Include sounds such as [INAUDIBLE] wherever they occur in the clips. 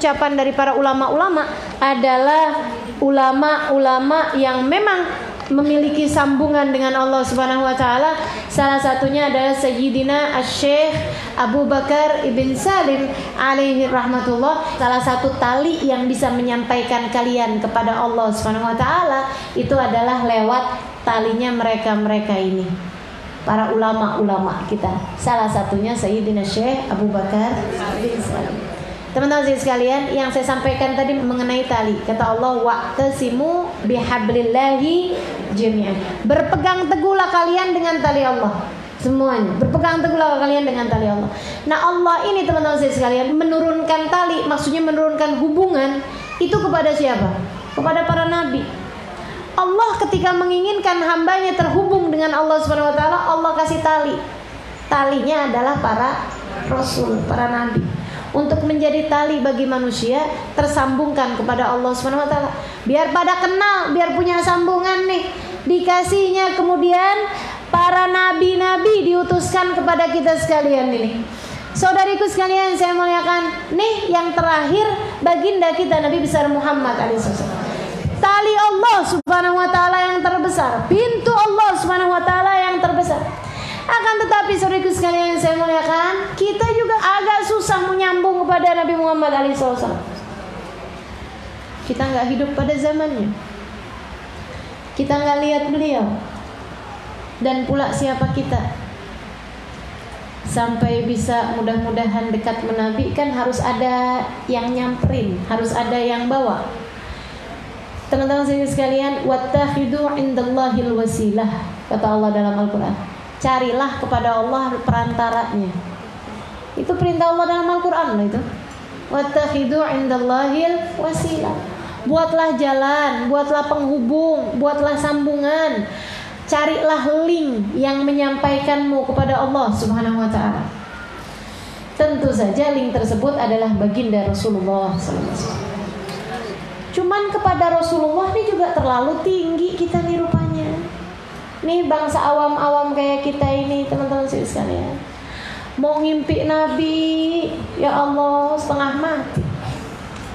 ucapan dari para ulama-ulama adalah ulama-ulama yang memang memiliki sambungan dengan Allah Subhanahu wa taala. Salah satunya adalah Sayyidina Asy-Syaikh Abu Bakar Ibn Salim alaihi rahmatullah. Salah satu tali yang bisa menyampaikan kalian kepada Allah Subhanahu wa taala itu adalah lewat talinya mereka-mereka ini. Para ulama-ulama kita. Salah satunya Sayyidina Syekh Abu Bakar Ibn Salim. Teman-teman sekalian, yang saya sampaikan tadi mengenai tali. Kata Allah, "Wa'tasimu bihablillahi jami'an." Berpegang teguhlah kalian dengan tali Allah. Semuanya berpegang teguhlah kalian dengan tali Allah. Nah, Allah ini teman-teman sekalian menurunkan tali, maksudnya menurunkan hubungan itu kepada siapa? Kepada para nabi. Allah ketika menginginkan hambanya terhubung dengan Allah taala, Allah kasih tali. Talinya adalah para rasul, para nabi untuk menjadi tali bagi manusia tersambungkan kepada Allah Subhanahu wa taala. Biar pada kenal, biar punya sambungan nih. Dikasihnya kemudian para nabi-nabi diutuskan kepada kita sekalian ini. Saudariku sekalian saya muliakan Nih yang terakhir baginda kita Nabi besar Muhammad alaihissalam Tali Allah subhanahu wa ta'ala yang terbesar Pintu Allah subhanahu wa ta'ala yang terbesar akan tetapi saudaraku sekalian yang saya muliakan, kita juga agak susah menyambung kepada Nabi Muhammad SAW. Kita nggak hidup pada zamannya. Kita nggak lihat beliau. Dan pula siapa kita? Sampai bisa mudah-mudahan dekat menabi kan harus ada yang nyamperin, harus ada yang bawa. Teman-teman sekalian, wattakhidu indallahil wasilah kata Allah dalam Al-Qur'an carilah kepada Allah perantaranya. Itu perintah Allah dalam Al-Qur'an loh itu. Wattakhidu indallahil wasilah. Buatlah jalan, buatlah penghubung, buatlah sambungan. Carilah link yang menyampaikanmu kepada Allah Subhanahu wa taala. Tentu saja link tersebut adalah baginda Rasulullah SAW. Cuman kepada Rasulullah ini juga terlalu tinggi kita nih rupanya. Nih bangsa awam-awam kayak kita ini teman-teman sekalian. Mau ngimpi Nabi Ya Allah setengah mati.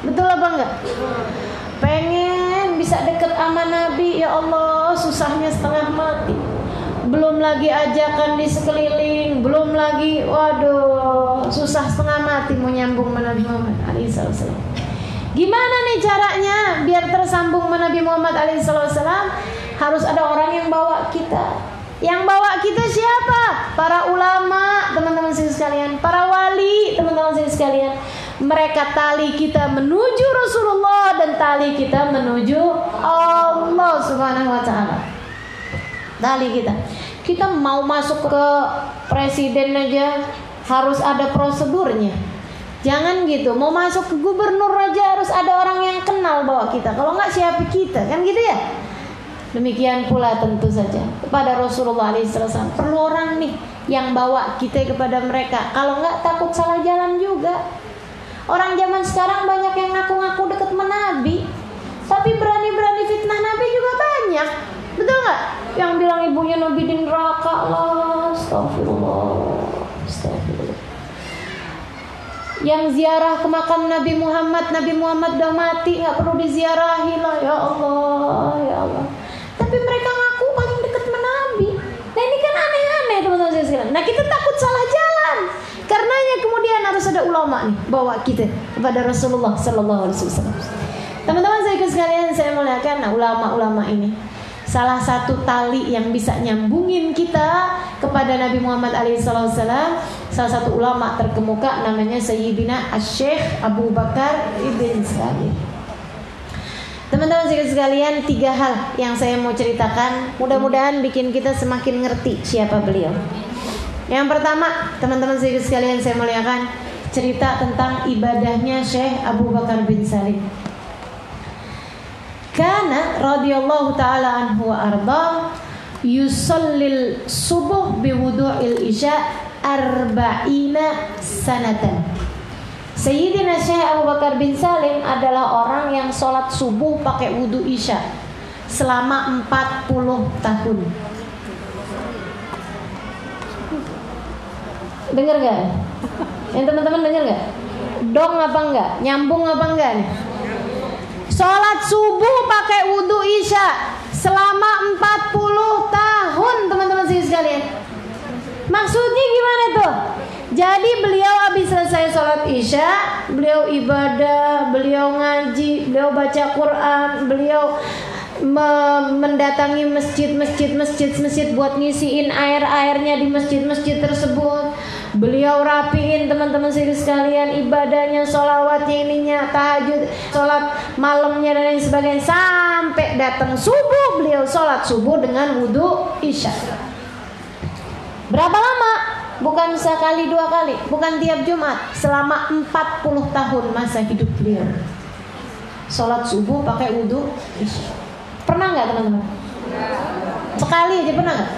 Betul apa enggak? Pengen bisa deket sama Nabi Ya Allah susahnya setengah mati. Belum lagi ajakan di sekeliling Belum lagi Waduh Susah setengah mati mau nyambung sama Nabi Muhammad Alaihissalam Gimana nih caranya Biar tersambung sama Nabi Muhammad Alaihissalam harus ada orang yang bawa kita. Yang bawa kita siapa? Para ulama, teman-teman sekalian, para wali, teman-teman sekalian. Mereka tali kita menuju Rasulullah dan tali kita menuju Allah Subhanahu wa taala. Tali kita. Kita mau masuk ke presiden aja harus ada prosedurnya. Jangan gitu, mau masuk ke gubernur aja harus ada orang yang kenal bawa kita. Kalau nggak siapa kita, kan gitu ya? Demikian pula tentu saja kepada Rasulullah SAW perlu orang nih yang bawa kita kepada mereka. Kalau nggak takut salah jalan juga. Orang zaman sekarang banyak yang ngaku-ngaku deket menabi, tapi berani-berani fitnah Nabi juga banyak. Betul nggak? Yang bilang ibunya Nabi di neraka lah. Astagfirullah. Astagfirullah. Yang ziarah ke makam Nabi Muhammad, Nabi Muhammad udah mati, nggak perlu diziarahi lah. Ya Allah, ya Allah tapi mereka ngaku paling dekat menabi. Nah ini kan aneh-aneh teman-teman. Nah kita takut salah jalan. Karenanya kemudian harus ada ulama nih bawa kita kepada Rasulullah Sallallahu Alaihi Wasallam. Teman-teman saya sekalian saya melihatkan nah, ulama-ulama ini salah satu tali yang bisa nyambungin kita kepada Nabi Muhammad SAW salah satu ulama terkemuka namanya Sayyidina Asyikh Abu Bakar Ibn Salim Teman-teman sekalian, tiga hal yang saya mau ceritakan. Mudah-mudahan bikin kita semakin ngerti siapa beliau. Yang pertama, teman-teman sekalian saya muliakan cerita tentang ibadahnya Syekh Abu Bakar bin Salim. Karena radhiyallahu taala anhu arda yusallil subuh biwudu'il isya arba'ina sanatan. Sayyidina Syekh Abu Bakar bin Salim adalah orang yang sholat subuh pakai wudhu isya selama 40 tahun. Dengar gak? Yang teman-teman dengar gak? Dong apa enggak? Nyambung apa enggak? Sholat subuh pakai wudhu isya selama 40 tahun teman-teman sekalian. Maksudnya gimana tuh? Jadi beliau habis selesai sholat isya, beliau ibadah, beliau ngaji, beliau baca Quran, beliau mendatangi masjid-masjid, masjid-masjid buat ngisiin air-airnya di masjid-masjid tersebut. Beliau rapiin teman-teman sekalian ibadahnya, sholawatnya ininya, tahajud, sholat malamnya dan lain sebagainya sampai datang subuh beliau sholat subuh dengan wudhu isya. Berapa lama? Bukan sekali dua kali, bukan tiap Jumat, selama 40 tahun masa hidup beliau. Sholat subuh pakai wudhu, pernah nggak teman-teman? Sekali aja pernah nggak?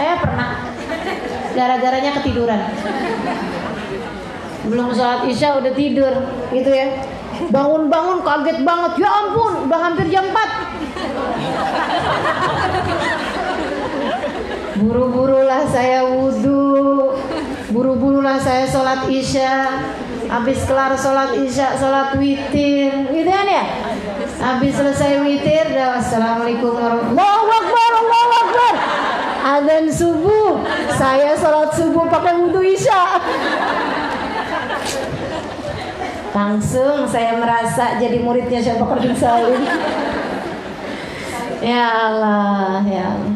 Saya pernah. Gara-garanya ketiduran. Belum sholat isya udah tidur, gitu ya. Bangun-bangun kaget banget, ya ampun, udah hampir jam 4 Buru-burulah saya wudhu Buru-burulah saya sholat isya. Habis kelar sholat isya Sholat witir. Gitu kan ya? Habis selesai witir dah, Assalamualaikum warahmatullahi wabarakatuh. Allahu subuh. Saya sholat subuh pakai wudhu isya. Langsung saya merasa jadi muridnya Syekh Bakar bin Salim. Ya Allah, ya Allah.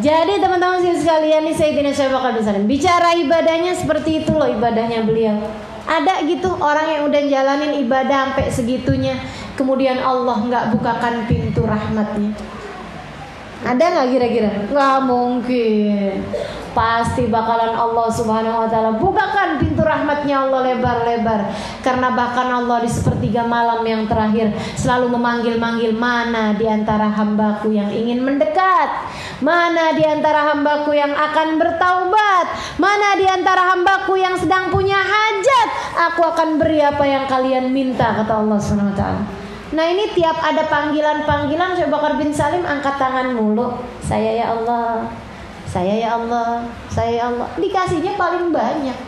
Jadi teman-teman sekalian nih saya tidak saya bakal bisa bicara ibadahnya seperti itu loh ibadahnya beliau. Ada gitu orang yang udah jalanin ibadah sampai segitunya, kemudian Allah nggak bukakan pintu rahmatnya. Ada nggak kira-kira? Nggak mungkin. Pasti bakalan Allah Subhanahu wa taala bukakan pintu rahmatnya Allah lebar-lebar. Karena bahkan Allah di sepertiga malam yang terakhir selalu memanggil-manggil mana di antara hambaku yang ingin mendekat, mana di antara hambaku yang akan bertaubat, mana di antara hambaku yang sedang punya hajat, aku akan beri apa yang kalian minta kata Allah Subhanahu wa taala. Nah ini tiap ada panggilan-panggilan Syekh Bakar bin Salim angkat tangan mulu. Saya ya Allah, saya ya Allah, saya ya Allah. Dikasihnya paling banyak.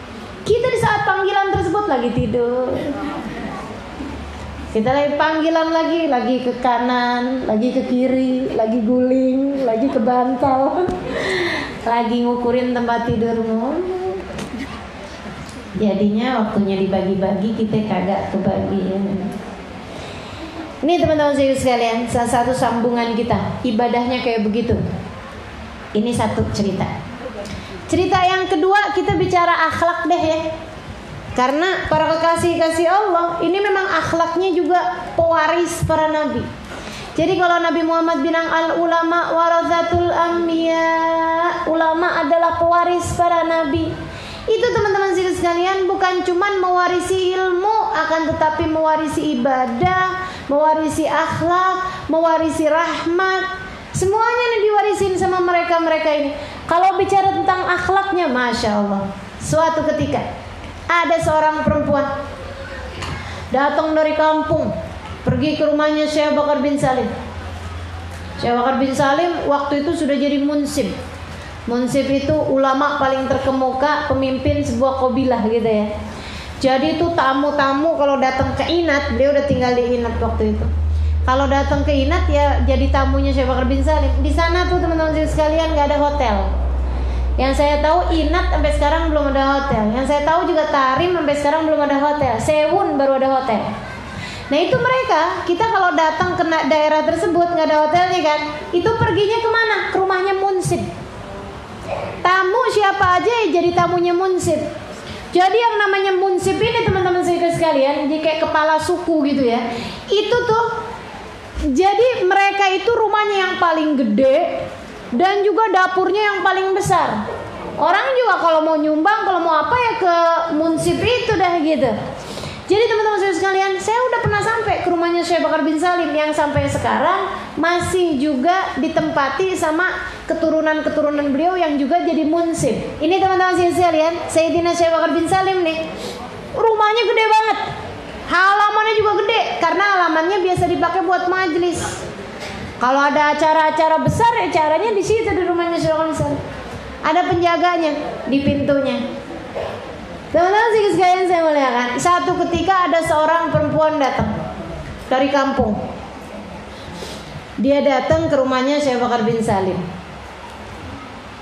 Kita di saat panggilan tersebut lagi tidur. Kita lagi panggilan lagi, lagi ke kanan, lagi ke kiri, lagi guling, lagi ke bantal, [LAUGHS] lagi ngukurin tempat tidurmu. Jadinya waktunya dibagi-bagi kita kagak kebagian. Ini teman-teman saya sekalian, salah satu sambungan kita ibadahnya kayak begitu. Ini satu cerita. Cerita yang kedua kita bicara akhlak deh ya. Karena para kekasih-kasih Allah ini memang akhlaknya juga pewaris para nabi. Jadi kalau Nabi Muhammad bilang al ulama warazatul anbiya, ulama adalah pewaris para nabi. Itu teman-teman sekalian bukan cuma mewarisi ilmu akan tetapi mewarisi ibadah, mewarisi akhlak, mewarisi rahmat. Semuanya nih diwarisin sama mereka-mereka ini. Kalau bicara tentang akhlaknya, masya Allah. Suatu ketika ada seorang perempuan datang dari kampung, pergi ke rumahnya Syekh Bakar bin Salim. Syekh Bakar bin Salim waktu itu sudah jadi munsib. Munsib itu ulama paling terkemuka, pemimpin sebuah kobilah gitu ya. Jadi itu tamu-tamu kalau datang ke Inat, beliau udah tinggal di Inat waktu itu. Kalau datang ke Inat ya jadi tamunya Syekh Bakar bin Salim. Di sana tuh teman-teman sekalian nggak ada hotel. Yang saya tahu Inat sampai sekarang belum ada hotel. Yang saya tahu juga Tarim sampai sekarang belum ada hotel. Sewun baru ada hotel. Nah itu mereka kita kalau datang ke daerah tersebut nggak ada hotelnya kan, itu perginya ke mana? Ke rumahnya Munsib. Tamu siapa aja ya jadi tamunya Munsib. Jadi yang namanya munsib ini teman-teman sekalian, jadi kayak kepala suku gitu ya. Itu tuh jadi mereka itu rumahnya yang paling gede dan juga dapurnya yang paling besar. Orang juga kalau mau nyumbang, kalau mau apa ya ke munsib itu dah gitu. Jadi teman-teman saya sekalian, saya udah pernah sampai ke rumahnya Syekh Bakar bin Salim yang sampai sekarang masih juga ditempati sama keturunan-keturunan beliau yang juga jadi munsib. Ini teman-teman saya sekalian, Sayyidina Syekh Bakar bin Salim nih. Rumahnya gede banget. Halamannya juga gede karena halamannya biasa dipakai buat majelis. Kalau ada acara-acara besar ya caranya di situ di rumahnya Syekh Bakar bin Salim. Ada penjaganya di pintunya. Teman-teman sih sekalian saya muliakan. Satu ketika ada seorang perempuan datang dari kampung. Dia datang ke rumahnya Syekh Bakar bin Salim.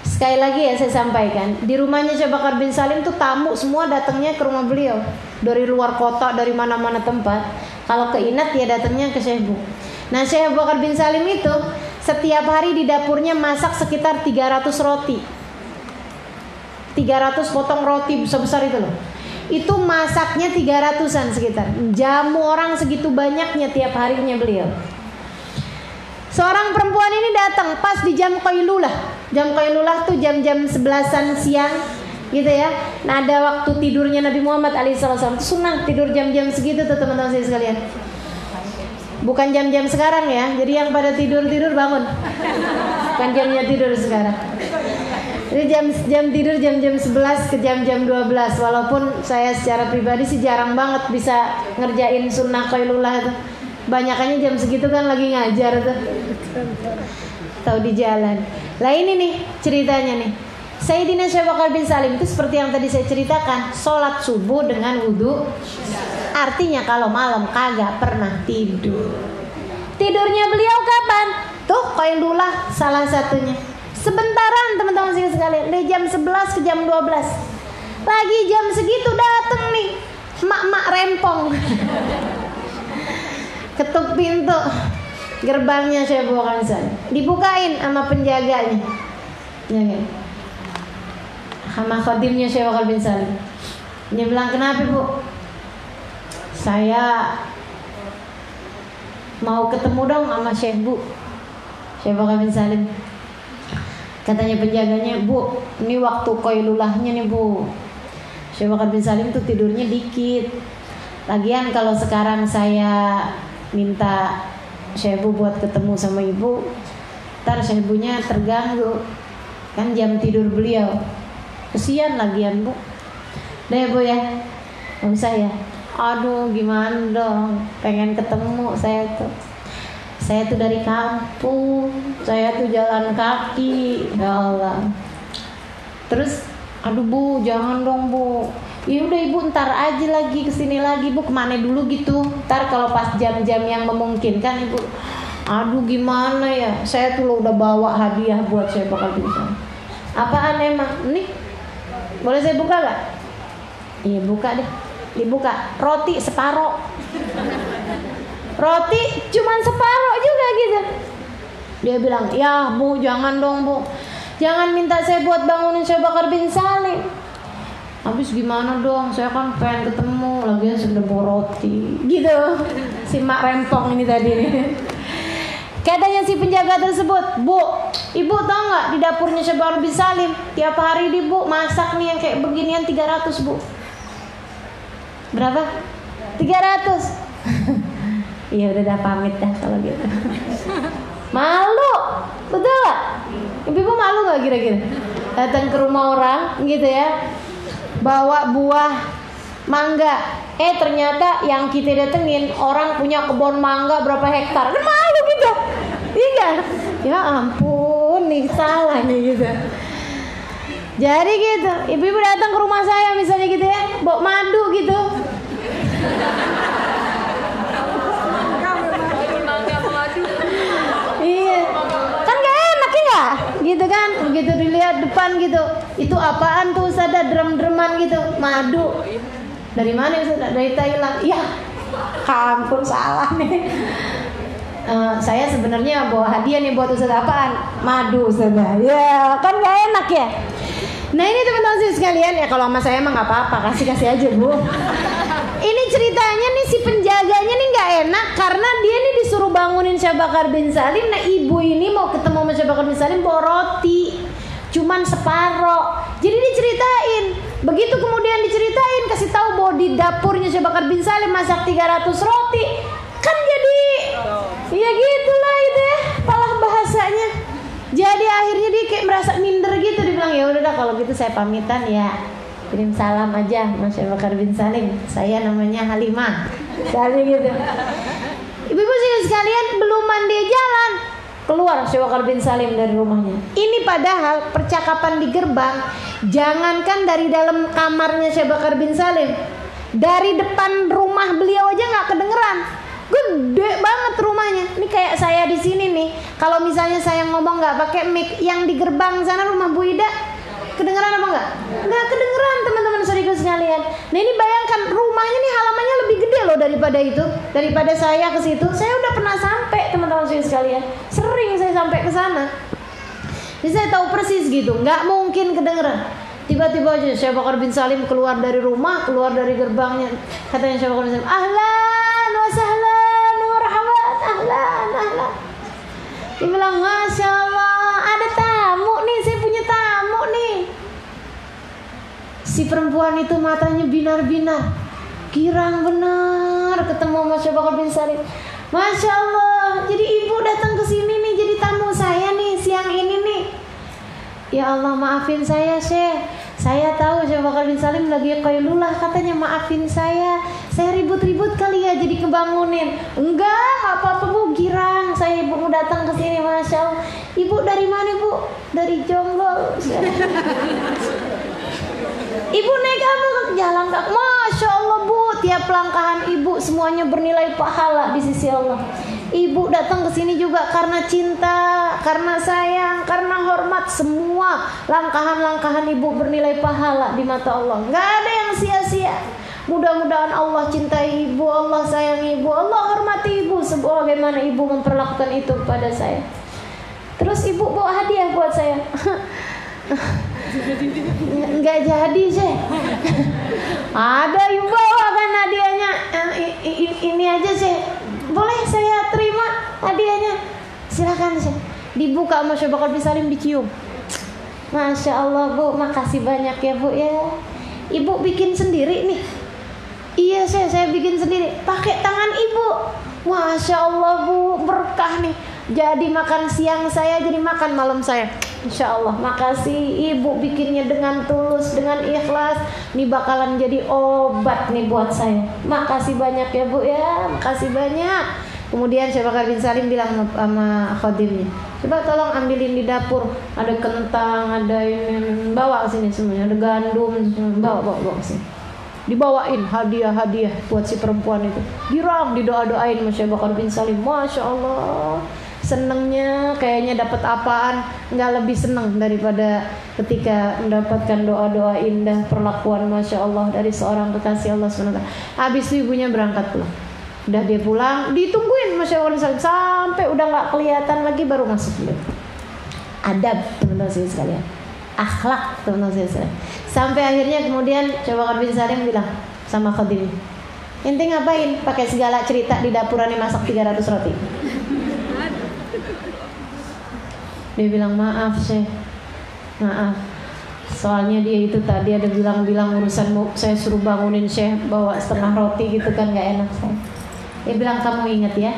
Sekali lagi ya saya sampaikan, di rumahnya Syekh Bakar bin Salim tuh tamu semua datangnya ke rumah beliau dari luar kota, dari mana-mana tempat. Kalau keinat dia datangnya ke Syekh Bu. Nah Syekh Bakar bin Salim itu setiap hari di dapurnya masak sekitar 300 roti 300 potong roti besar-besar itu loh. Itu masaknya 300an sekitar. Jamu orang segitu banyaknya tiap harinya beliau. Seorang perempuan ini datang pas di jam Qailulah. Jam Qailulah tuh jam-jam sebelasan siang gitu ya. Nah ada waktu tidurnya Nabi Muhammad alaihissalam sunnah tidur jam-jam segitu tuh teman-teman saya sekalian. Bukan jam-jam sekarang ya. Jadi yang pada tidur-tidur bangun. Bukan jamnya tidur sekarang ini jam jam tidur jam-jam 11 ke jam-jam 12 walaupun saya secara pribadi sih jarang banget bisa ngerjain sunnah qailullah itu. Banyakannya jam segitu kan lagi ngajar tuh. Tahu di jalan. Lah ini nih ceritanya nih. Sayyidina Syekh bin Salim itu seperti yang tadi saya ceritakan, sholat subuh dengan wudhu. Artinya kalau malam kagak pernah tidur. Tidurnya beliau kapan? Tuh qailullah salah satunya. Sebentaran teman-teman sekalian. Dari jam 11 ke jam 12 Lagi jam segitu dateng nih Mak-mak rempong. [LAUGHS] Ketuk pintu Gerbangnya saya sana Dibukain sama penjaganya. Ya kan Sama khadimnya saya bakal bin Salim. Dia bilang kenapa bu? Saya Mau ketemu dong sama Syekh Bu Syekh bakal bin Salim Katanya penjaganya, Bu, ini waktu koilulahnya nih Bu. Syekh Bakar bin Salim tuh tidurnya dikit. Lagian kalau sekarang saya minta Syekh Bu buat ketemu sama ibu, ntar Bunya terganggu. Kan jam tidur beliau. Kesian lagian Bu. Deh Bu ya, nggak usah ya. Aduh gimana dong, pengen ketemu saya tuh saya tuh dari kampung jalan kaki ya Allah terus aduh bu jangan dong bu. Ya udah ibu ntar aja lagi ke sini lagi bu ke mana dulu gitu. Ntar kalau pas jam-jam yang memungkinkan ibu. Aduh gimana ya? Saya tuh lo udah bawa hadiah buat saya bakal bisa apaan emang? Nih boleh saya buka gak iya buka deh. Dibuka roti separoh. Roti cuman separuh juga gitu dia bilang ya bu jangan dong bu. Jangan minta saya buat bangunin saya bakar bin Salim. Habis gimana dong? Saya kan pengen ketemu lagi sudah bawa roti. Gitu. Si mak rempong ini tadi nih. Katanya si penjaga tersebut, Bu, ibu tau nggak di dapurnya Syabal bin Salim? Tiap hari di bu masak nih yang kayak beginian 300 bu. Berapa? 300 [LAUGHS] Iya udah dah pamit dah kalau gitu. Malu, betul gak? Ibu malu gak kira-kira? Datang ke rumah orang gitu ya, bawa buah mangga. Eh ternyata yang kita datengin orang punya kebun mangga berapa hektar. Kan malu gitu. Iya Ya ampun nih salah nih gitu. Jadi gitu, ibu-ibu datang ke rumah saya misalnya gitu ya, bawa madu gitu. Gitu kan? Begitu dilihat depan gitu. Itu apaan tuh ada drum-druman gitu. Madu. Dari mana Ustaz? Dari Thailand. Ya kampung salah nih. Uh, saya sebenarnya bawa hadiah nih buat Ustaz. Apaan? Madu Ustaz. Ya kan gak enak ya? Nah ini teman-teman sekalian ya kalau sama saya emang nggak apa-apa. Kasih kasih aja bu ini ceritanya nih si penjaganya nih nggak enak karena dia nih disuruh bangunin Syekh Bakar bin Salim. Nah ibu ini mau ketemu sama Syekh Bakar bin Salim bawa roti, cuman separoh. Jadi diceritain. Begitu kemudian diceritain kasih tahu bahwa di dapurnya Syekh Bakar bin Salim masak 300 roti, kan jadi ya gitulah itu ya, palah bahasanya. Jadi akhirnya dia kayak merasa minder gitu, dibilang ya udah kalau gitu saya pamitan ya kirim salam aja Mas Bakar bin Salim saya namanya Halimah kali gitu ibu-ibu sekalian belum mandi jalan keluar Syekh Bakar bin Salim dari rumahnya ini padahal percakapan di gerbang Jangankan dari dalam kamarnya Syekh Bakar bin Salim, dari depan rumah beliau aja nggak kedengeran. Gede banget rumahnya. Ini kayak saya di sini nih. Kalau misalnya saya ngomong nggak pakai mic, yang di gerbang sana rumah Bu Ida, kedengeran apa nggak? Nggak kedengeran teman-teman saudara sekalian. Nah ini bayangkan rumahnya nih halamannya lebih gede loh daripada itu, daripada saya ke situ. Saya udah pernah sampai teman-teman saudara sekalian. Sering saya sampai ke sana. Jadi saya tahu persis gitu, nggak mungkin kedengeran. Tiba-tiba aja Syekh Bakar bin Salim keluar dari rumah, keluar dari gerbangnya. Katanya Syekh Bakar bin Salim, ahlan wa sahlan wa rahmat, ahlan, ahlan. Dia bilang, Masya Allah, ada tamu nih, saya punya tamu nih. Si perempuan itu matanya binar-binar. Girang benar ketemu sama Syekh Bakar bin Salim. Masya Allah, jadi ibu datang ke sini nih, jadi tamu saya nih siang ini nih. Ya Allah maafin saya Syekh Saya tahu Syekh Bakar bin Salim lagi kailulah katanya maafin saya Saya ribut-ribut kali ya jadi kebangunin Enggak apa-apa bu girang Saya ibu mau datang ke sini Masya Allah Ibu dari mana bu? Dari Jonggol Ibu naik apa? Jalan kaki Masya Allah bu Tiap langkahan ibu semuanya bernilai pahala di sisi Allah Ibu datang ke sini juga karena cinta, karena sayang, karena hormat semua langkahan-langkahan ibu bernilai pahala di mata Allah. Gak ada yang sia-sia. Mudah-mudahan Allah cintai ibu, Allah sayang ibu, Allah hormati ibu sebagaimana ibu memperlakukan itu kepada saya. Terus ibu bawa hadiah buat saya. [LAUGHS] Nggak jadi sih. Ada ibu bawa kan hadiahnya. Ini aja sih boleh saya terima hadiahnya? Silakan sih dibuka sama Syekh Bakar bin Salim dicium. Masya Allah bu. Makasih banyak ya bu ya. Ibu bikin sendiri nih. Iya saya saya bikin sendiri. Pakai tangan ibu. Masya Allah bu. Berkah nih. Jadi makan siang saya jadi makan malam saya Insya Allah makasih ibu bikinnya dengan tulus dengan ikhlas. Ini bakalan jadi obat nih buat saya. Makasih banyak ya bu ya. Makasih banyak. Kemudian Syekh Bakar bin Salim bilang sama khadimnya coba tolong ambilin di dapur. Ada kentang ada ini bawa ke sini semuanya. Ada gandum bawa bawa bawa ke sini. Dibawain hadiah-hadiah buat si perempuan itu. Dirang didoa-doain Masya Bakar bin Salim. Masya Allah senengnya kayaknya dapat apaan nggak lebih seneng daripada ketika mendapatkan doa-doa indah perlakuan masya Allah dari seorang kekasih Allah swt. Habis itu ibunya berangkat pulang. Udah dia pulang, ditungguin masya Allah sampai udah nggak kelihatan lagi baru masuk beliau. Adab teman-teman saya sekalian, akhlak teman-teman saya sekalian. Sampai akhirnya kemudian coba bin Salim bilang sama Khadim, Ente ngapain pakai segala cerita di dapurannya masak 300 roti? Dia bilang maaf Syekh Maaf Soalnya dia itu tadi ada bilang-bilang urusan saya suruh bangunin Syekh bawa setengah roti gitu kan gak enak saya. Dia bilang kamu ingat ya,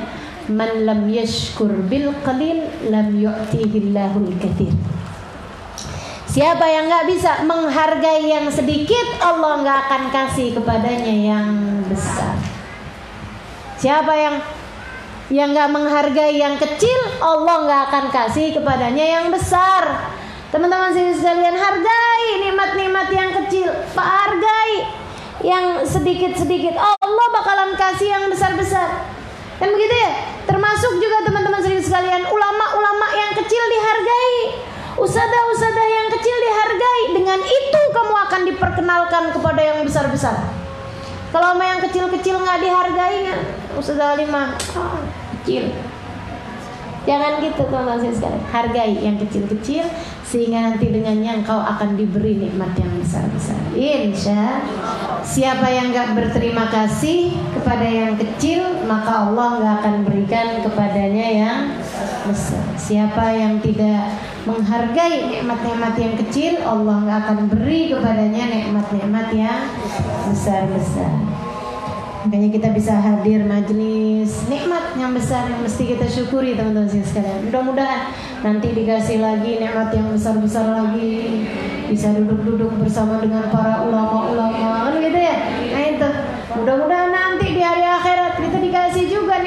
man lam yashkur bil qalil lam yu'tihillahul kathir. Siapa yang nggak bisa menghargai yang sedikit, Allah nggak akan kasih kepadanya yang besar. Siapa yang yang nggak menghargai yang kecil, Allah nggak akan kasih kepadanya yang besar. Teman-teman sekalian hargai nikmat-nikmat yang kecil, hargai yang sedikit-sedikit. Allah bakalan kasih yang besar-besar. Kan begitu ya? Termasuk juga teman-teman sekalian ulama-ulama yang kecil dihargai. Usadah-usadah yang kecil dihargai. Dengan itu kamu akan diperkenalkan kepada yang besar-besar. Kalau sama yang kecil-kecil nggak dihargai, usadah lima oh, kecil. Jangan gitu teman-teman sekalian. Hargai yang kecil-kecil sehingga nanti dengannya engkau akan diberi nikmat yang besar-besar. Insya siapa yang gak berterima kasih kepada yang kecil maka Allah gak akan berikan kepadanya yang besar. Siapa yang tidak menghargai nikmat-nikmat yang kecil Allah gak akan beri kepadanya nikmat-nikmat yang besar-besar. Makanya kita bisa hadir majelis nikmat yang besar yang mesti kita syukuri teman-teman sekalian. Mudah-mudahan nanti dikasih lagi nikmat yang besar-besar lagi bisa duduk-duduk bersama dengan para ulama-ulama kan gitu ya. Nah itu mudah-mudahan nanti di hari akhirat kita dikasih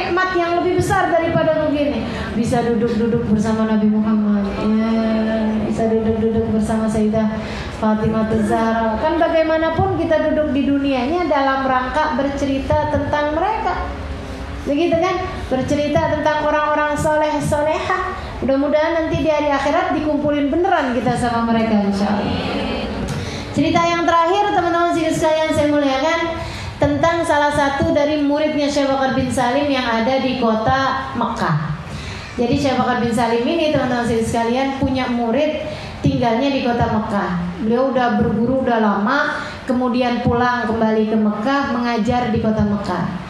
nikmat yang lebih besar daripada begini. Bisa duduk-duduk bersama Nabi Muhammad. Ya, bisa duduk-duduk bersama Sayyidah Fatimah Zahra. Kan bagaimanapun kita duduk di dunianya dalam rangka bercerita tentang mereka. Begitu kan? Bercerita tentang orang-orang soleh soleha mudah-mudahan nanti di hari akhirat dikumpulin beneran kita sama mereka insya Allah. Cerita yang terakhir teman-teman sekalian saya muliakan salah satu dari muridnya Syekh Bakar bin Salim yang ada di kota Mekah. Jadi Syekh Bakar bin Salim ini teman-teman sekalian punya murid tinggalnya di kota Mekah. Beliau udah berguru udah lama kemudian pulang kembali ke Mekah mengajar di kota Mekah.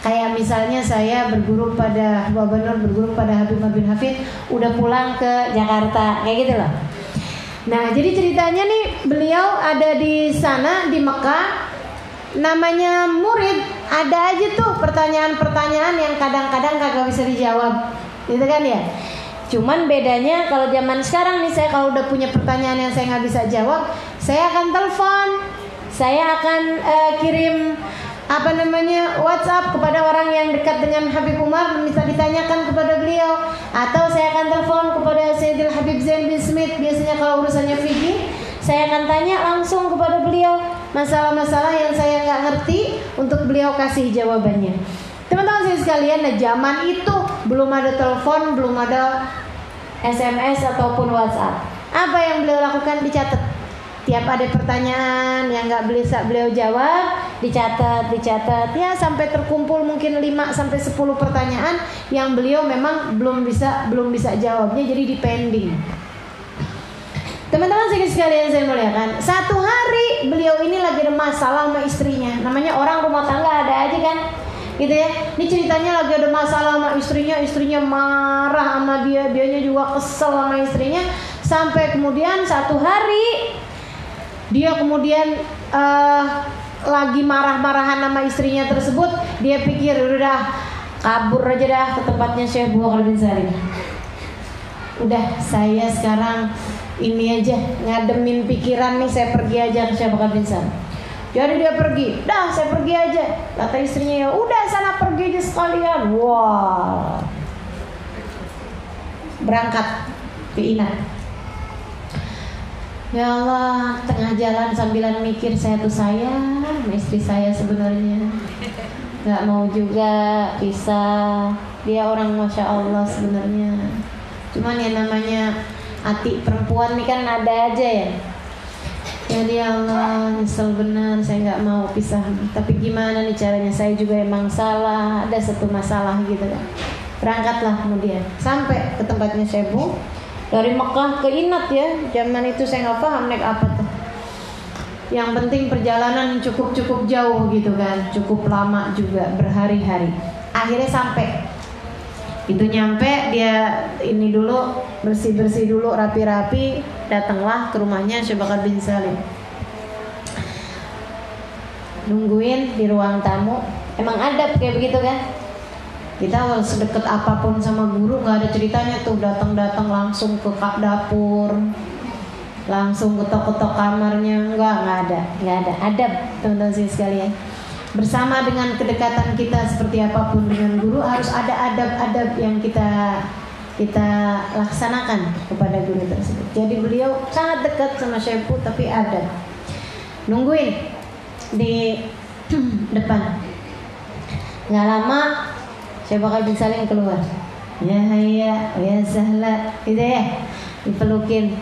Kayak misalnya saya berguru pada Gubernur, berguru pada Habib bin Hafid, udah pulang ke Jakarta, kayak gitu loh. Nah, jadi ceritanya nih beliau ada di sana di Mekah, namanya murid, ada aja tuh pertanyaan-pertanyaan yang kadang-kadang kagak bisa dijawab, gitu kan ya. Cuman bedanya kalau zaman sekarang nih saya kalau udah punya pertanyaan yang saya nggak bisa jawab, saya akan telepon, saya akan uh, kirim apa namanya WhatsApp kepada orang yang dekat dengan Habib Umar bisa ditanyakan kepada beliau. Atau saya akan telepon kepada Sayyidil Habib Zain bin Smith biasanya kalau urusannya fikih saya akan tanya langsung kepada beliau masalah-masalah yang saya nggak ngerti untuk beliau kasih jawabannya. Teman-teman saya sekalian nah zaman itu belum ada telepon belum ada SMS ataupun WhatsApp. Apa yang beliau lakukan? Dicatat. Tiap ada pertanyaan yang nggak bisa beliau jawab dicatat dicatat. Ya sampai terkumpul mungkin 5 sampai 10 pertanyaan yang beliau memang belum bisa belum bisa jawabnya jadi di pending Teman-teman sekalian saya muliakan. Satu hari beliau ini lagi ada masalah sama istrinya. Namanya orang rumah tangga ada aja kan? Gitu ya. Ini ceritanya lagi ada masalah sama istrinya. Istrinya marah sama dia. Dianya juga kesel sama istrinya. Sampai kemudian satu hari dia kemudian uh, lagi marah-marahan sama istrinya tersebut. Dia pikir udah kabur aja dah ke tempatnya Syekh Bukhari bin udah saya sekarang ini aja ngademin pikiran nih saya pergi aja ke Bukhari bin Salim jadi dia pergi dah saya pergi aja kata istrinya ya udah sana pergi aja sekalian wah berangkat ke Inat Ya Allah, tengah jalan sambilan mikir saya tuh sayang istri saya sebenarnya. Gak mau juga bisa. Dia orang masya Allah sebenarnya. Cuman ya namanya hati perempuan nih kan ada aja ya. Jadi ya Allah nyesel benar saya nggak mau pisah. Tapi gimana nih caranya? Saya juga emang salah. Ada satu masalah gitu kan. Berangkatlah kemudian sampai ke tempatnya Sebu dari Mekah ke Inat ya zaman itu saya nggak paham naik apa tuh yang penting perjalanan cukup-cukup jauh gitu kan cukup lama juga berhari-hari akhirnya sampai itu nyampe dia ini dulu bersih-bersih dulu rapi-rapi datanglah ke rumahnya Syabakar bin Salim. Nungguin di ruang tamu. Emang adab kayak begitu kan? Kita sedekat apa pun sama guru nggak ada ceritanya tuh datang-datang langsung ke kap dapur langsung ketok-ketok kamarnya. Nggak nggak ada nggak ada. Adab teman-teman sekalian bersama dengan kedekatan kita seperti apa pun dengan guru harus ada adab-adab yang kita kita laksanakan kepada guru tersebut. Jadi beliau sangat dekat sama Syekhu tapi ada nungguin di [CLEARS THROAT] depan. Nggak lama Syekh Bakar bin keluar. Ya hayya, ya sahla, gitu ya. Dipelukin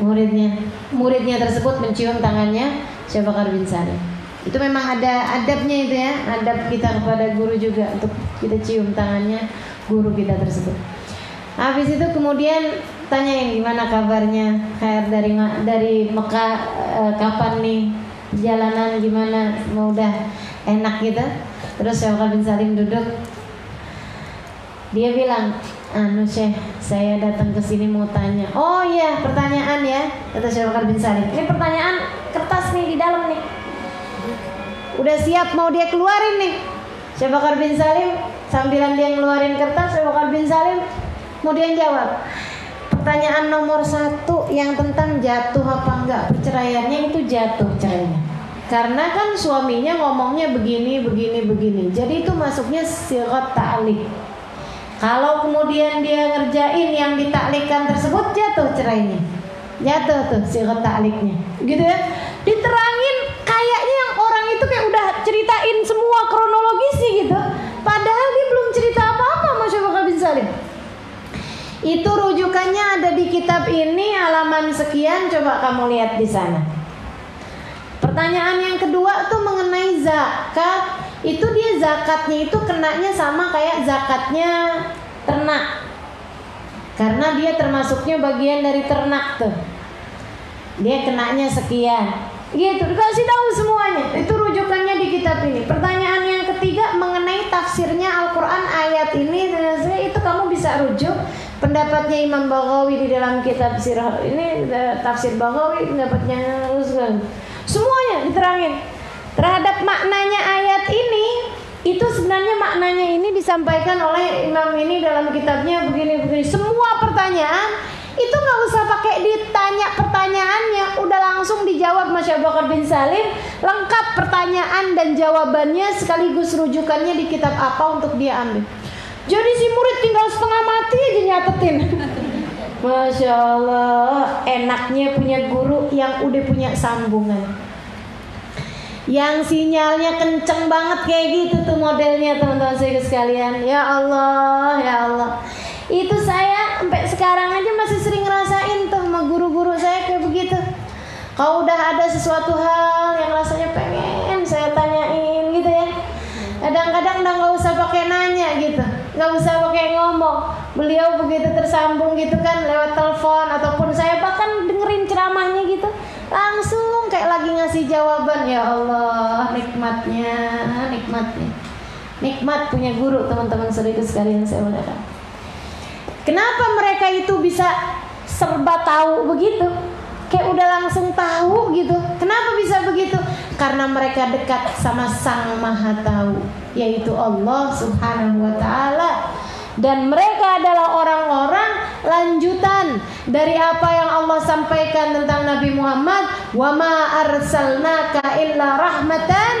muridnya. Muridnya tersebut mencium tangannya Syekh Bakar bin Salim. Itu memang ada adabnya itu ya, adab kita kepada guru juga untuk kita cium tangannya guru kita tersebut. Habis itu kemudian tanya yang gimana kabarnya Khair dari dari Mekah e, kapan nih perjalanan gimana mau udah enak gitu terus Syekh bin Salim duduk dia bilang, anu Syekh, saya datang ke sini mau tanya. Oh iya, pertanyaan ya, kata Syekh bin Salim. Ini pertanyaan kertas nih di dalam nih. Udah siap mau dia keluarin nih. Syekh Bakar bin Salim sambilan dia ngeluarin kertas, Syekh Bakar bin Salim mau dia jawab. Pertanyaan nomor satu yang tentang jatuh apa enggak perceraiannya itu jatuh cerainya. Karena kan suaminya ngomongnya begini, begini, begini. Jadi itu masuknya sirat ta'lik kalau kemudian dia ngerjain yang ditaklikan tersebut jatuh cerainya. Jatuh tuh si ta'liknya. Gitu ya. Yang kayak udah ceritain semua kronologisnya gitu. Padahal dia belum cerita apa-apa Masya Allah bin Salim. Itu rujukannya ada di kitab ini halaman sekian coba kamu lihat di sana. Pertanyaan yang kedua tuh mengenai zakat. Itu dia zakatnya itu kenanya sama kayak zakatnya ternak. Karena dia termasuknya bagian dari ternak tuh. Dia kenanya sekian. Gitu, dikasih tahu semuanya. Itu kitab ini. Pertanyaan yang ketiga mengenai tafsirnya Al-Qur'an ayat ini itu kamu bisa rujuk pendapatnya Imam Baghawi di dalam kitab sirah ini tafsir Baghawi pendapatnya semuanya diterangin. Terhadap maknanya ayat ini itu sebenarnya maknanya ini disampaikan oleh imam ini dalam kitabnya begini-begini. Semua pertanyaan itu nggak usah pakai ditanya pertanyaannya udah langsung dijawab Masya Bakar bin Salim lengkap pertanyaan dan jawabannya sekaligus rujukannya di kitab apa untuk dia ambil jadi si murid tinggal setengah mati aja nyatetin. [LAUGHS] Masya Allah, enaknya punya guru yang udah punya sambungan. Yang sinyalnya kenceng banget kayak gitu tuh modelnya teman-teman saya sekalian. Ya Allah, ya Allah. Itu saya sampai sekarang aja masih sering ngerasain tuh sama guru-guru saya kayak begitu. Kalau udah ada sesuatu hal yang rasanya pengen saya tanyain gitu ya. Kadang-kadang udah nggak usah pakai nanya gitu. Nggak usah pakai ngomong. Beliau begitu tersambung gitu kan lewat telepon ataupun saya bahkan dengerin ceramahnya gitu. Langsung kayak lagi ngasih jawaban ya Allah nikmatnya nikmatnya. Nikmat punya guru teman-teman saudara sekalian saya muliakan kenapa mereka itu bisa serba tahu begitu? Kayak udah langsung tahu gitu. Kenapa bisa begitu? Karena mereka dekat sama Sang Maha Tahu yaitu Allah Subhanahu wa taala. Dan mereka adalah orang-orang lanjutan dari apa yang Allah sampaikan tentang Nabi Muhammad wa ma arsalnaka illa rahmatan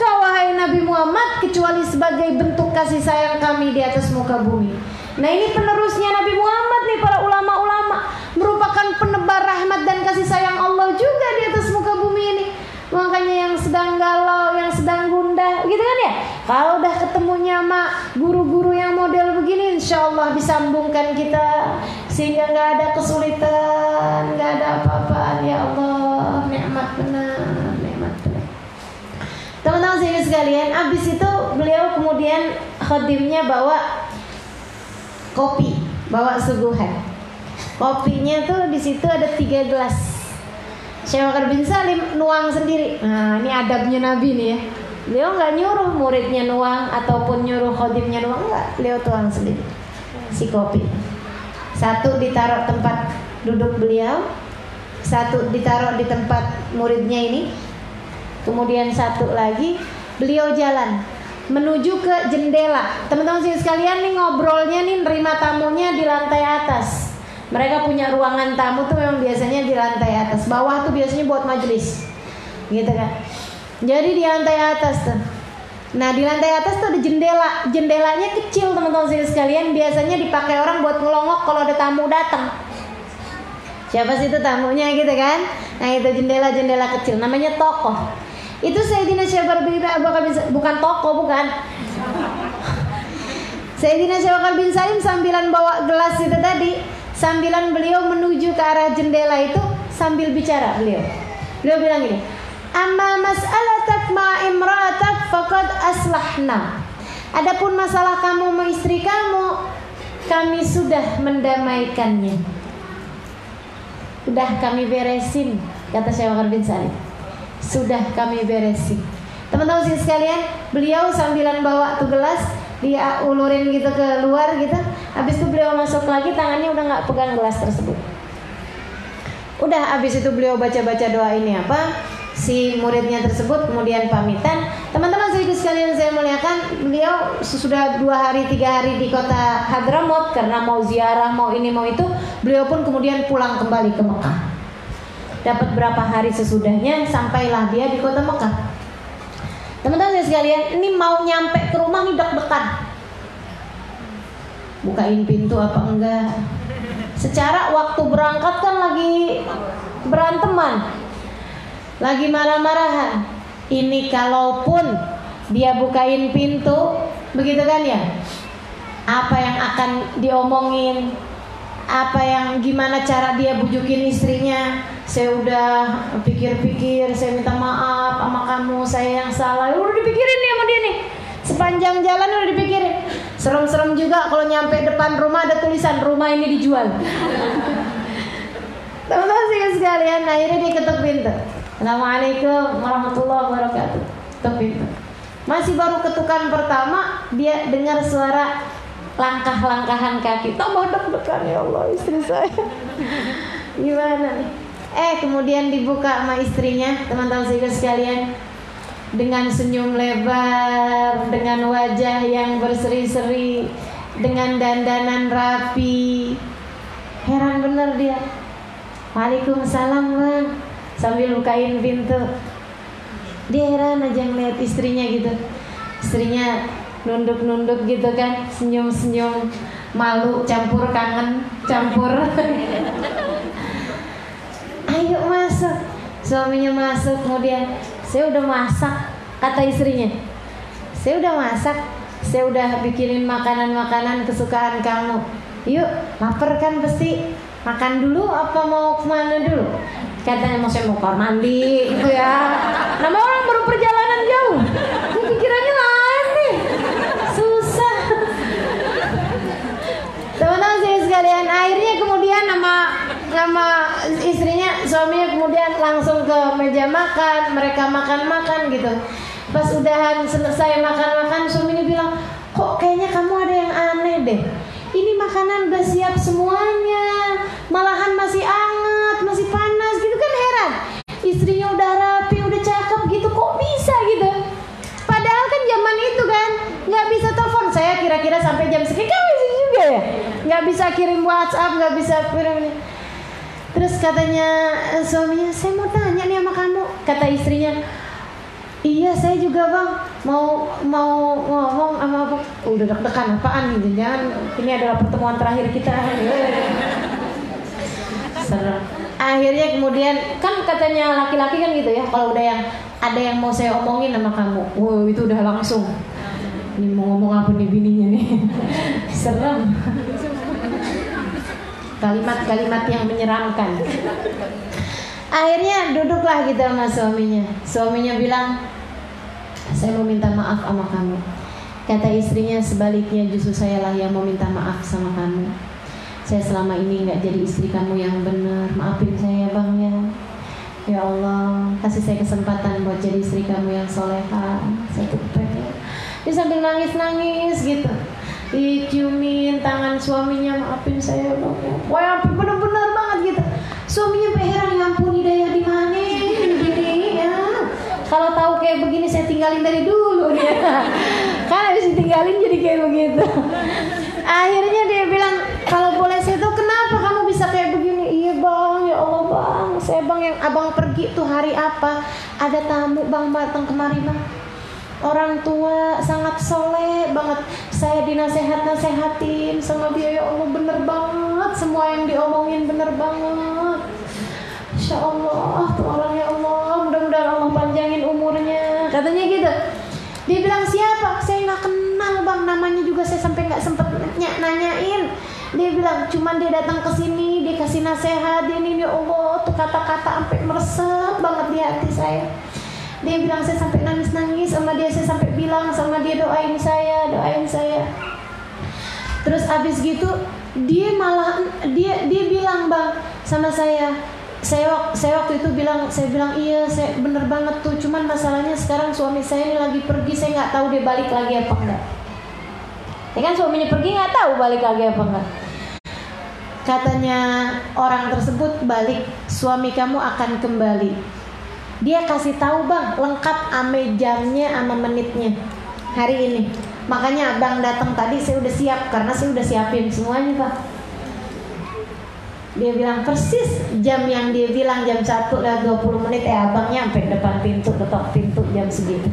engkau wahai Nabi Muhammad kecuali sebagai bentuk kasih sayang kami di atas muka bumi nah ini penerusnya Nabi Muhammad nih para ulama-ulama merupakan penebar rahmat dan kasih sayang Allah juga di atas muka bumi ini. Makanya yang sedang galau, yang sedang gundah, gitu kan ya? Kalau udah ketemunya sama guru-guru yang model begini, insya Allah disambungkan kita sehingga nggak ada kesulitan, nggak ada apa-apaan. Ya Allah, nikmat benar. Sekalian, abis itu beliau kemudian khadimnya bawa kopi, bawa suguhan. Kopinya tuh di situ ada tiga gelas. Syekh Bakar bin Salim nuang sendiri. Nah, ini adabnya Nabi nih ya. Beliau nggak nyuruh muridnya nuang ataupun nyuruh khodimnya nuang enggak. Beliau tuang sendiri. Si kopi. Satu ditaruh tempat duduk beliau, satu ditaruh di tempat muridnya ini. Kemudian satu lagi beliau jalan menuju ke jendela. Teman-teman sekalian nih ngobrolnya nih nerima tamunya di lantai atas. Mereka punya ruangan tamu tuh memang biasanya di lantai atas. Bawah tuh biasanya buat majelis. Gitu kan. Jadi di lantai atas tuh. Nah di lantai atas tuh ada jendela. Jendelanya kecil teman-teman sekalian. Biasanya dipakai orang buat ngelongok kalau ada tamu datang. Siapa sih itu tamunya gitu kan? Nah itu jendela-jendela kecil. Namanya toko. Itu Sayyidina Syabar bin bukan toko bukan. Sayyidina Syabar bin Salim sambilan bawa gelas itu tadi Sambilan beliau menuju ke arah jendela itu sambil bicara beliau. Beliau bilang gini, "Amma mas'alatak ma faqad aslahna." Adapun masalah kamu sama istri kamu, kami sudah mendamaikannya. Sudah kami beresin, kata Syekh Bakar bin Salim. Sudah kami beresin. Teman-teman sekalian, beliau sambilan bawa tuh gelas, dia ulurin gitu ke luar gitu. Habis itu beliau masuk lagi tangannya udah nggak pegang gelas tersebut. Udah habis itu beliau baca-baca doa ini apa si muridnya tersebut kemudian pamitan. Teman-teman sedikit sekalian saya muliakan beliau sudah dua hari tiga hari di kota Hadramaut karena mau ziarah mau ini mau itu beliau pun kemudian pulang kembali ke Mekah dapat berapa hari sesudahnya sampailah dia di kota Mekah. Teman-teman sekalian, ini mau nyampe ke rumah nih deg-degan. Bukain pintu apa enggak? secara waktu berangkat kan lagi beranteman. Lagi marah-marahan. Ini kalaupun dia bukain pintu begitu kan ya? Apa yang akan diomongin apa yang gimana cara dia bujukin istrinya? Saya udah pikir-pikir saya minta maaf sama kamu saya yang salah. Udah dipikirin nih sama dia nih. Sepanjang jalan udah dipikirin. Serem-serem juga kalau nyampe depan rumah ada tulisan rumah ini dijual. [LAUGHS] Teman-teman sih sekalian. Akhirnya dia ketuk pintu. Assalamualaikum warahmatullahi wabarakatuh. Ketuk pintu. Masih baru ketukan pertama dia dengar suara langkah-langkahan kaki. Tambah deg-degan ya Allah istri saya. Gimana nih? Eh kemudian dibuka sama istrinya teman-teman saya sekalian. Dengan senyum lebar dengan wajah yang berseri-seri dengan dandanan rapi. Heran bener dia. Waalaikumsalam bang. Sambil bukain pintu. Dia heran aja ngeliat istrinya gitu. Istrinya nunduk-nunduk gitu kan senyum-senyum malu campur kangen campur. [LAUGHS] Ayo masuk suaminya masuk kemudian saya udah masak kata istrinya. Saya udah masak saya udah bikinin makanan-makanan kesukaan kamu. Yuk lapar kan pasti makan dulu apa mau ke mana dulu? Katanya mau saya mau kamar mandi gitu ya. Nama orang baru perjalanan jauh pikirannya lain nih susah teman-teman saya sekalian akhirnya kemudian nama nama istrinya suaminya kemudian langsung ke meja makan mereka makan-makan gitu. Pas udahan selesai makan-makan suaminya bilang kok kayaknya kamu ada yang aneh deh. Ini makanan udah siap semuanya. Malahan masih anget masih panas gitu kan heran. Istrinya udah rapi udah cakep gitu kok bisa gitu? Padahal kan zaman itu kan nggak bisa telepon. Saya kira-kira sampai jam sekian. Kan juga ya? Nggak bisa kirim WhatsApp nggak bisa kirim terus katanya eh, suaminya saya mau tanya nih sama kamu kata istrinya Iya saya juga bang mau mau ngomong sama apa? Oh, udah deg-degan apaan nih? Jangan ini adalah pertemuan terakhir kita. [LAUGHS] Serem. Akhirnya kemudian kan katanya laki-laki kan gitu ya kalau udah yang ada yang mau saya omongin sama kamu, wow itu udah langsung. Ini mau ngomong apa nih bininya nih? [LAUGHS] Serem. Kalimat-kalimat yang menyeramkan. Akhirnya duduklah kita sama suaminya. Suaminya bilang, saya mau minta maaf sama kamu. Kata istrinya sebaliknya justru saya lah yang mau minta maaf sama kamu. Saya selama ini nggak jadi istri kamu yang benar. Maafin saya bang ya. Ya Allah, kasih saya kesempatan buat jadi istri kamu yang soleha. Saya tuh pengen. Dia sambil nangis-nangis gitu. Diciumin tangan suaminya, maafin saya bang ya. Wah, bener-bener banget gitu. Suaminya heran, ya ampun hidayah di mana begini ya. Kalau tahu kayak begini saya tinggalin dari dulu dia. [LAUGHS] Kan habis ditinggalin jadi kayak begitu. Akhirnya dia bilang, kalau boleh saya tahu kenapa kamu bisa kayak begini? Iya bang, ya Allah bang. Saya bang yang abang pergi tuh hari apa? Ada tamu bang datang kemari bang. Orang tua sangat soleh banget. Saya dinasehat-nasehatin sama dia ya Allah bener banget. Semua yang diomongin bener banget. Insya Allah tuh orang ya Allah. Mudah-mudahan Allah panjangin umurnya. Katanya gitu. Dia bilang siapa? Saya nggak kenal bang. Namanya juga saya sampai nggak sempet nanya nanyain. Dia bilang cuman dia datang ke sini dia kasih nasihat dia ini ya Allah. Tuh kata-kata sampai meresap banget di hati saya dia bilang saya sampai nangis-nangis sama dia saya sampai bilang sama dia doain saya doain saya. Terus abis gitu dia malah dia dia bilang bang sama saya. Saya saya waktu itu bilang saya bilang iya saya bener banget tuh cuman masalahnya sekarang suami saya ini lagi pergi saya nggak tahu dia balik lagi apa enggak. Ya kan suaminya pergi nggak tahu balik lagi apa enggak. Katanya orang tersebut balik suami kamu akan kembali dia kasih tahu bang lengkap ame jamnya sama menitnya hari ini. Makanya abang datang tadi saya udah siap karena saya udah siapin semuanya pak. Dia bilang persis jam yang dia bilang jam 1 lewat 20 menit. Eh abangnya sampai depan pintu ketok pintu jam segitu.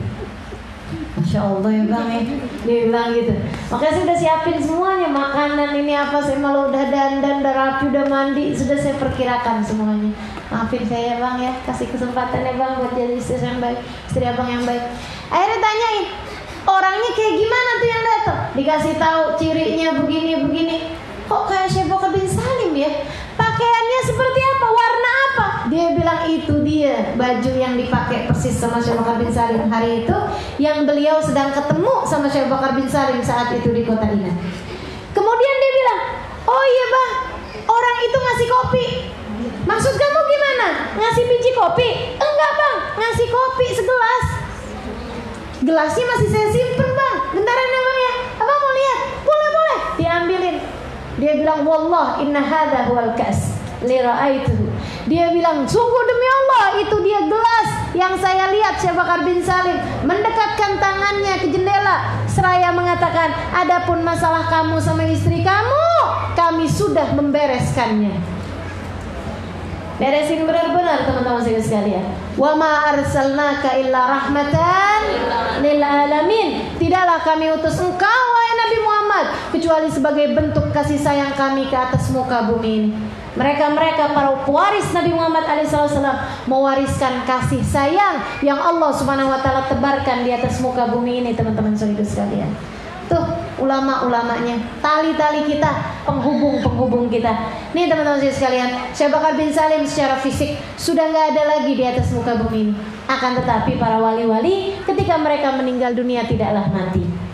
Masya Allah ya bang ya. Dia bilang gitu. Makanya saya udah siapin semuanya Ini apa? Saya malah udah dandan, udah rapi, udah mandi. Sudah saya perkirakan semuanya. Maafin saya ya bang ya. Kasih kesempatan ya bang Buat jadi istri yang baik. Istri abang yang baik. Akhirnya tanyain Orangnya kayak gimana tuh yang datang? Dikasih tahu cirinya begini-begini Kok kayak Syekh bin Salim ya? Pakaiannya seperti apa? Warna apa? Dia bilang itu dia baju yang dipakai persis sama Syekh bin Salim. Hari itu yang beliau sedang ketemu sama Syekh bin Salim saat itu di kota ini. Kemudian dia bilang, "Oh iya, Bang. Orang itu ngasih kopi. Maksud kamu gimana? Ngasih biji kopi? Enggak, Bang. Ngasih kopi segelas. Gelasnya masih saya simpen, Bang. Bentaran ya, Bang ya. Abang mau lihat? Boleh, boleh. Diambilin. Dia bilang, "Wallah, inna hadha huwal kas." Lira'aituhu. Dia bilang, "Sungguh demi Allah, itu dia gelas yang saya lihat Syekh Bakar bin Salim mendekatkan tangannya ke jendela seraya mengatakan, "Adapun masalah kamu sama istri kamu, kami sudah membereskannya." Beresin benar-benar teman-teman saya sekalian. Wa ma arsalnaka illa rahmatan lil alamin. Tidaklah kami utus engkau Muhammad kecuali sebagai bentuk kasih sayang kami ke atas muka bumi ini. Mereka-mereka para pewaris Nabi Muhammad alaihissalam mewariskan kasih sayang yang Allah Subhanahu wa taala tebarkan di atas muka bumi ini teman-teman saudara sekalian. Tuh ulama-ulamanya, tali-tali kita, penghubung-penghubung kita. Nih teman-teman sekalian, Syekh Bakar bin Salim secara fisik sudah nggak ada lagi di atas muka bumi ini. Akan tetapi para wali-wali ketika mereka meninggal dunia tidaklah mati.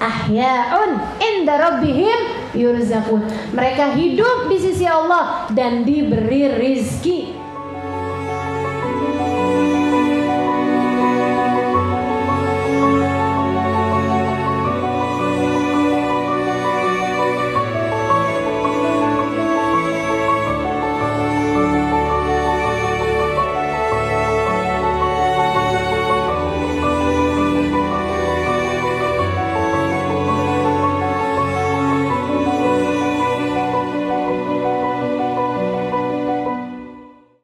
Ahyaun inda rabbihim yurzaqun. Mereka hidup di sisi Allah dan diberi rizki